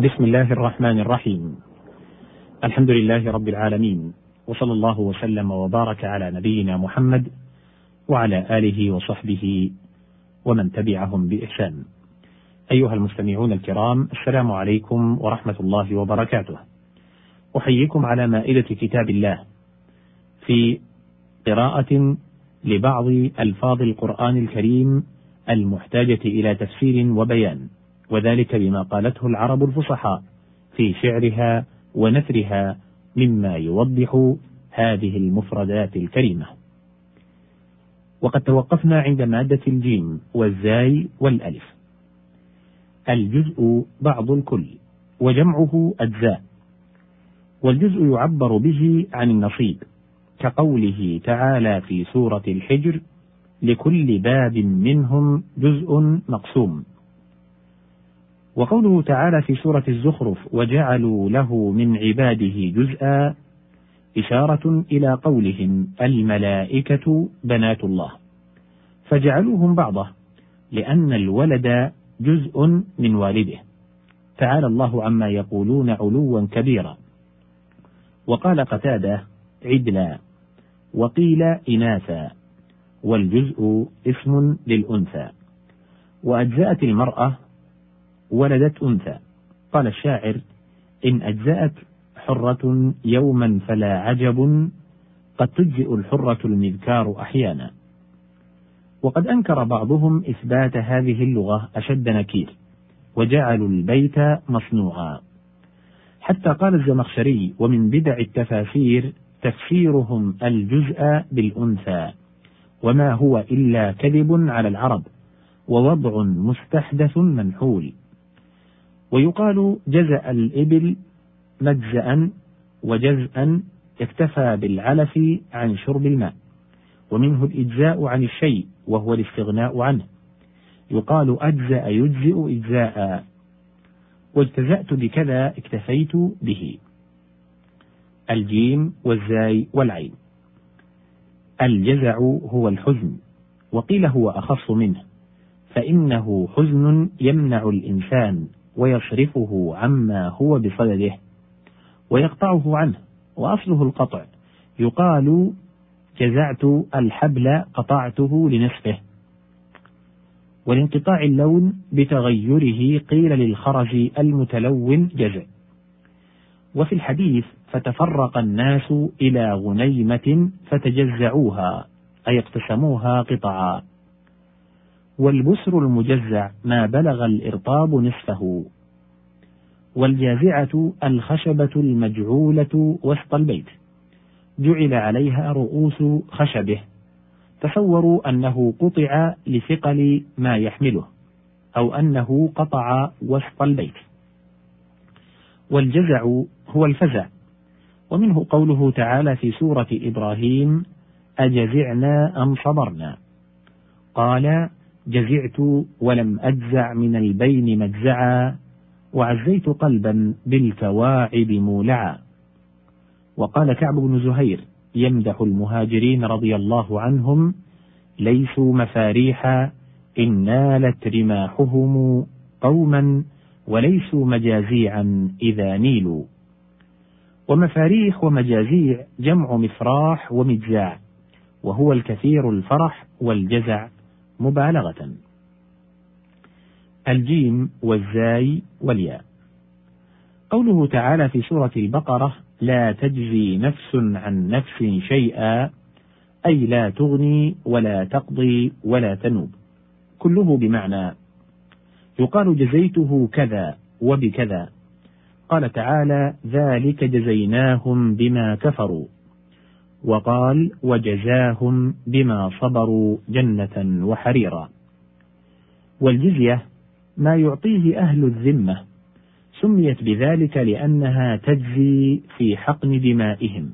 بسم الله الرحمن الرحيم. الحمد لله رب العالمين وصلى الله وسلم وبارك على نبينا محمد وعلى آله وصحبه ومن تبعهم بإحسان. أيها المستمعون الكرام السلام عليكم ورحمة الله وبركاته. أحييكم على مائدة كتاب الله في قراءة لبعض ألفاظ القرآن الكريم المحتاجة إلى تفسير وبيان. وذلك بما قالته العرب الفصحاء في شعرها ونثرها مما يوضح هذه المفردات الكريمة. وقد توقفنا عند مادة الجيم والزاي والألف. الجزء بعض الكل وجمعه أجزاء. والجزء يعبر به عن النصيب كقوله تعالى في سورة الحجر: لكل باب منهم جزء مقسوم. وقوله تعالى في سورة الزخرف وجعلوا له من عباده جزءا إشارة إلى قولهم الملائكة بنات الله. فجعلوهم بعضه لأن الولد جزء من والده. تعالى الله عما يقولون علوا كبيرا. وقال قتادة عدلا وقيل إناثا. والجزء اسم للأنثى. وأجزأت المرأة ولدت أنثى. قال الشاعر إن أجزأت حرة يوما فلا عجب قد تجزئ الحرة المذكار أحيانا. وقد أنكر بعضهم إثبات هذه اللغة أشد نكير وجعلوا البيت مصنوعا. حتى قال الزمخشري ومن بدع التفاسير تفسيرهم الجزء بالأنثى وما هو إلا كذب على العرب ووضع مستحدث منحول. ويقال جزأ الإبل مجزأ وجزءا اكتفى بالعلف عن شرب الماء ومنه الإجزاء عن الشيء وهو الاستغناء عنه. يقال أجزأ يجزئ إجزاء. واجتزأت بكذا اكتفيت به. الجيم والزاي والعين. الجزع هو الحزن وقيل هو أخص منه فإنه حزن يمنع الإنسان. ويصرفه عما هو بصدده ويقطعه عنه. وأصله القطع. يقال جزعت الحبل قطعته لنصفه. ولانقطاع اللون بتغيره قيل للخرج المتلون جزع. وفي الحديث فتفرق الناس إلى غنيمة فتجزعوها أي اقتسموها قطعا. والبسر المجزع ما بلغ الإرطاب نصفه. والجازعة الخشبة المجعولة وسط البيت. جعل عليها رؤوس خشبه. تصوروا أنه قطع لثقل ما يحمله أو أنه قطع وسط البيت. والجزع هو الفزع. ومنه قوله تعالى في سورة إبراهيم أجزعنا أم صبرنا؟ قال جزعت ولم أجزع من البين مجزعا وعزيت قلبا بالكواعب مولعا. وقال كعب بن زهير يمدح المهاجرين رضي الله عنهم ليسوا مفاريحا إن نالت رماحهم قوما وليسوا مجازيعا إذا نيلوا. ومفاريح ومجازيع جمع مفراح ومجزاع وهو الكثير الفرح والجزع. مبالغة. الجيم والزاي والياء. قوله تعالى في سورة البقرة لا تجزي نفس عن نفس شيئا أي لا تغني ولا تقضي ولا تنوب. كله بمعنى. يقال جزيته كذا وبكذا. قال تعالى ذلك جزيناهم بما كفروا. وقال وجزاهم بما صبروا جنة وحريرا. والجزية ما يعطيه أهل الذمة سميت بذلك لأنها تجزي في حقن دمائهم.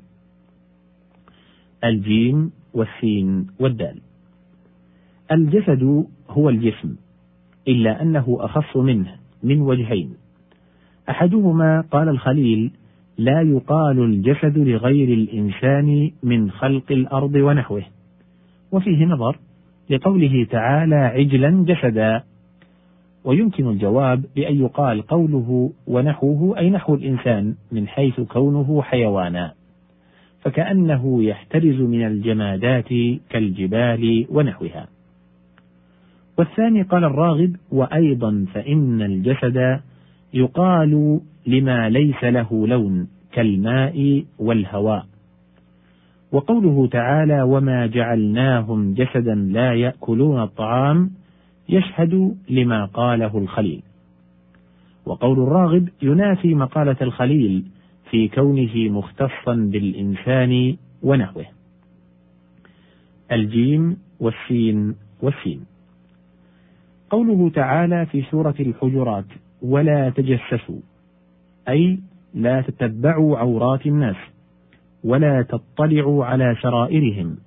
الجيم والسين والدال. الجسد هو الجسم إلا أنه أخص منه من وجهين. أحدهما قال الخليل لا يقال الجسد لغير الإنسان من خلق الأرض ونحوه. وفيه نظر لقوله تعالى عجلا جسدا. ويمكن الجواب بأن يقال قوله ونحوه أي نحو الإنسان من حيث كونه حيوانا. فكأنه يحترز من الجمادات كالجبال ونحوها. والثاني قال الراغب وأيضا فإن الجسد يقال لما ليس له لون كالماء والهواء. وقوله تعالى وما جعلناهم جسدا لا يأكلون الطعام يشهد لما قاله الخليل. وقول الراغب ينافي مقالة الخليل في كونه مختصا بالإنسان ونحوه. الجيم والسين والسين. قوله تعالى في سورة الحجرات ولا تجسسوا. أي لا تتبعوا عورات الناس ولا تطلعوا على سرائرهم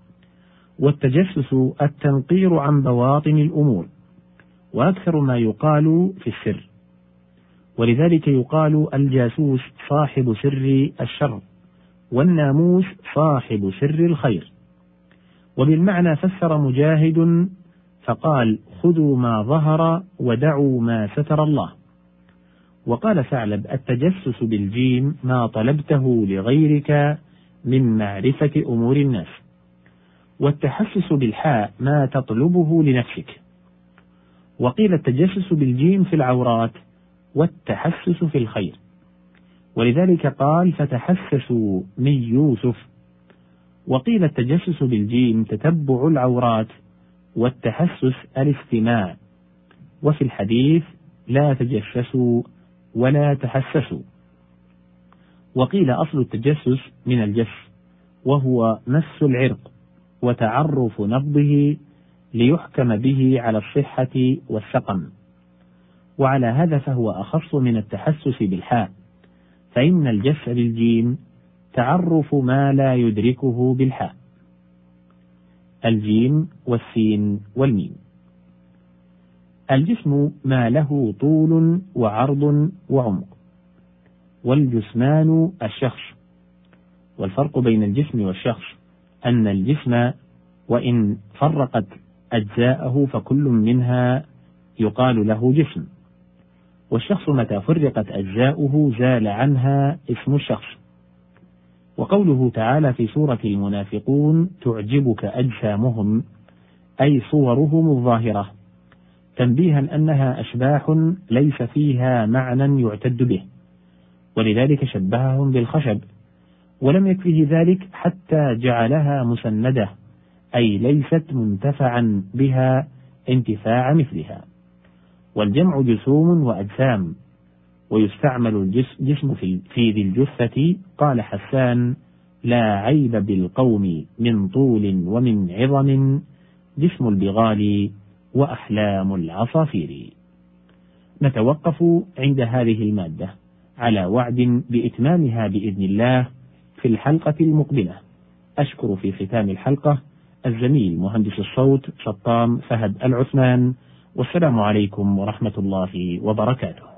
والتجسس التنقير عن بواطن الأمور وأكثر ما يقال في السر. ولذلك يقال الجاسوس صاحب سر الشر والناموس صاحب سر الخير. وبالمعنى فسر مجاهد فقال خذوا ما ظهر ودعوا ما ستر الله. وقال ثعلب التجسس بالجيم ما طلبته لغيرك من معرفة أمور الناس والتحسس بالحاء ما تطلبه لنفسك. وقيل التجسس بالجيم في العورات والتحسس في الخير. ولذلك قال فتحسسوا من يوسف. وقيل التجسس بالجيم تتبع العورات والتحسس الاستماع. وفي الحديث لا تجسسوا ولا تحسسوا. وقيل أصل التجسس من الجس وهو مس العرق وتعرف نبضه ليحكم به على الصحة والسقم. وعلى هذا فهو أخص من التحسس بالحاء فإن الجس بالجيم تعرف ما لا يدركه بالحاء. الجيم والسين والميم. الجسم ما له طول وعرض وعمق والجسمان الشخص والفرق بين الجسم والشخص أن الجسم وإن فرقت أجزاءه فكل منها يقال له جسم والشخص متى فرقت أجزاؤه زال عنها اسم الشخص. وقوله تعالى في سورة المنافقون تعجبك أجسامهم أي صورهم الظاهرة. تنبيها أنها أشباح ليس فيها معنى يعتد به ولذلك شبههم بالخشب ولم يكفه ذلك حتى جعلها مسندة أي ليست منتفعا بها انتفاع مثلها. والجمع جسوم وأجسام ويستعمل الجسم في ذي الجثة قال حسان لا عيب بالقوم من طول ومن عظم جسم البغال وأحلام العصافير. نتوقف عند هذه المادة على وعد بإتمامها بإذن الله في الحلقة المقبلة. أشكر في ختام الحلقة الزميل مهندس الصوت شطام فهد العثمان. والسلام عليكم ورحمة الله وبركاته.